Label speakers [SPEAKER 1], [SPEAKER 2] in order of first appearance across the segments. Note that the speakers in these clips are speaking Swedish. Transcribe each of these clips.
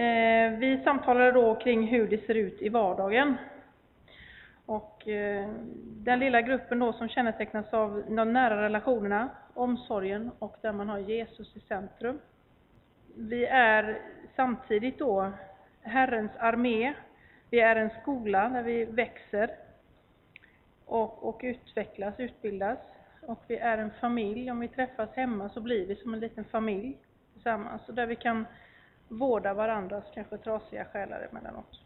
[SPEAKER 1] Eh, vi samtalade då kring hur det ser ut i vardagen. Och eh, den lilla gruppen då som kännetecknas av de nära relationerna, omsorgen och där man har Jesus i centrum. Vi är samtidigt då Herrens armé. Vi är en skola där vi växer och, och utvecklas, utbildas. Och vi är en familj. Om vi träffas hemma så blir vi som en liten familj tillsammans. Och där vi kan vårda varandras kanske trasiga själar emellanåt.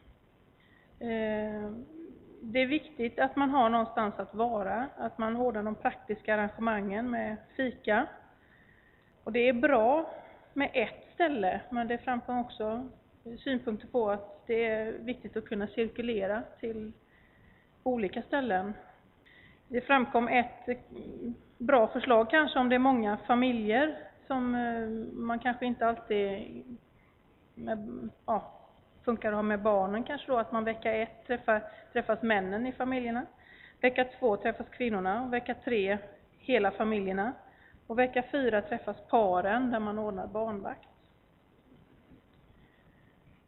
[SPEAKER 1] Eh, det är viktigt att man har någonstans att vara, att man ordnar de praktiska arrangemangen med fika. Och det är bra med ett ställe, men det framkom också synpunkter på att det är viktigt att kunna cirkulera till olika ställen. Det framkom ett bra förslag kanske om det är många familjer som eh, man kanske inte alltid med, ja, funkar att ha med barnen kanske då, att man vecka ett träffar, träffas männen i familjerna. Vecka två träffas kvinnorna och vecka tre hela familjerna. Och vecka fyra träffas paren där man ordnar barnvakt.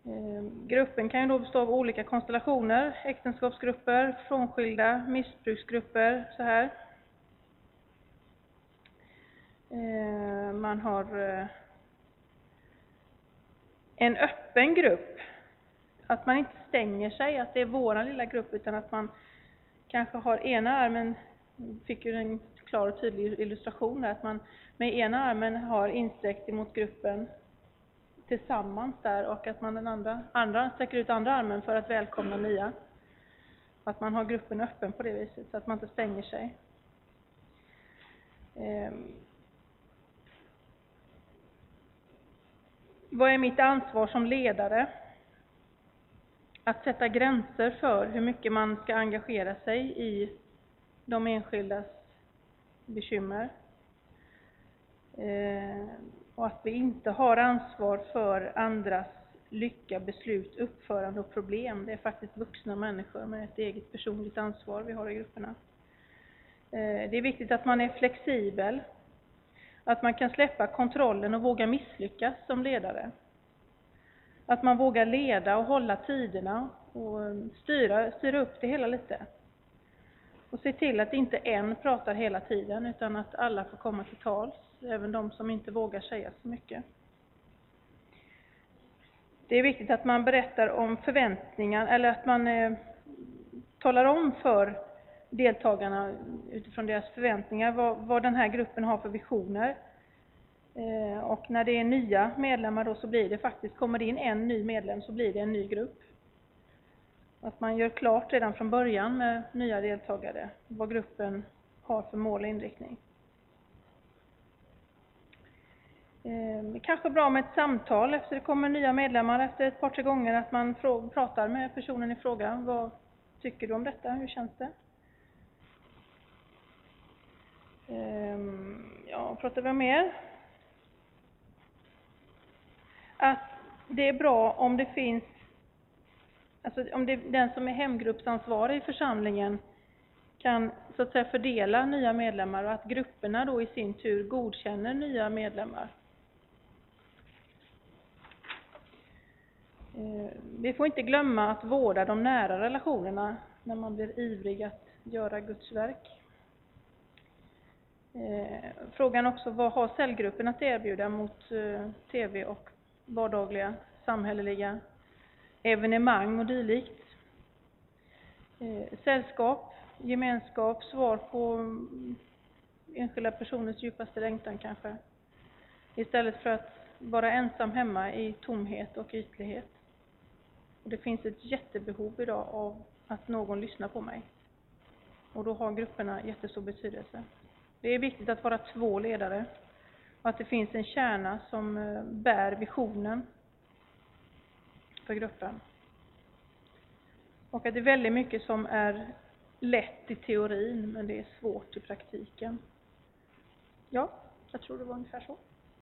[SPEAKER 1] Ehm, gruppen kan ju då bestå av olika konstellationer, äktenskapsgrupper, frånskilda, missbruksgrupper, så här. Ehm, man har eh, en öppen grupp. Att man inte stänger sig, att det är vår lilla grupp, utan att man kanske har ena armen, fick ju en klar och tydlig illustration där, att man med ena armen har insträckt emot gruppen tillsammans där och att man den andra, andra sträcker ut andra armen för att välkomna nya. Att man har gruppen öppen på det viset, så att man inte stänger sig. Ehm, Vad är mitt ansvar som ledare? Att sätta gränser för hur mycket man ska engagera sig i de enskildas bekymmer. Eh, och att vi inte har ansvar för andras lycka, beslut, uppförande och problem. Det är faktiskt vuxna människor med ett eget personligt ansvar vi har i grupperna. Eh, det är viktigt att man är flexibel, att man kan släppa kontrollen och våga misslyckas som ledare. Att man vågar leda och hålla tiderna och eh, styra, styra upp det hela lite. Och se till att inte en pratar hela tiden utan att alla får komma till tals även de som inte vågar säga så mycket. Det är viktigt att man berättar om förväntningar, eller att man eh, talar om för deltagarna utifrån deras förväntningar vad, vad den här gruppen har för visioner. Eh, och när det är nya medlemmar då så blir det faktiskt, kommer det in en ny medlem så blir det en ny grupp. Att man gör klart redan från början med nya deltagare vad gruppen har för mål och inriktning. Eh, kanske bra med ett samtal efter det kommer nya medlemmar efter ett par, tre gånger, att man pratar med personen i fråga. Vad tycker du om detta? Hur känns det? Eh, pratar vi mer? Att det är bra om det finns, alltså om det, den som är hemgruppsansvarig i församlingen kan så att säga fördela nya medlemmar och att grupperna då i sin tur godkänner nya medlemmar. Eh, vi får inte glömma att vårda de nära relationerna när man blir ivrig att göra Guds verk. Eh, frågan också, vad har cellgruppen att erbjuda mot eh, TV och vardagliga samhälleliga evenemang och dylikt? Eh, sällskap, gemenskap, svar på mm, enskilda personers djupaste längtan kanske. Istället för att vara ensam hemma i tomhet och ytlighet. Och det finns ett jättebehov idag av att någon lyssnar på mig. Och då har grupperna jättestor betydelse. Det är viktigt att vara två ledare och att det finns en kärna som eh, bär visionen för gruppen. Och att det är väldigt mycket som är lätt i teorin, men det är svårt i praktiken. Ja, jag tror det var ungefär så.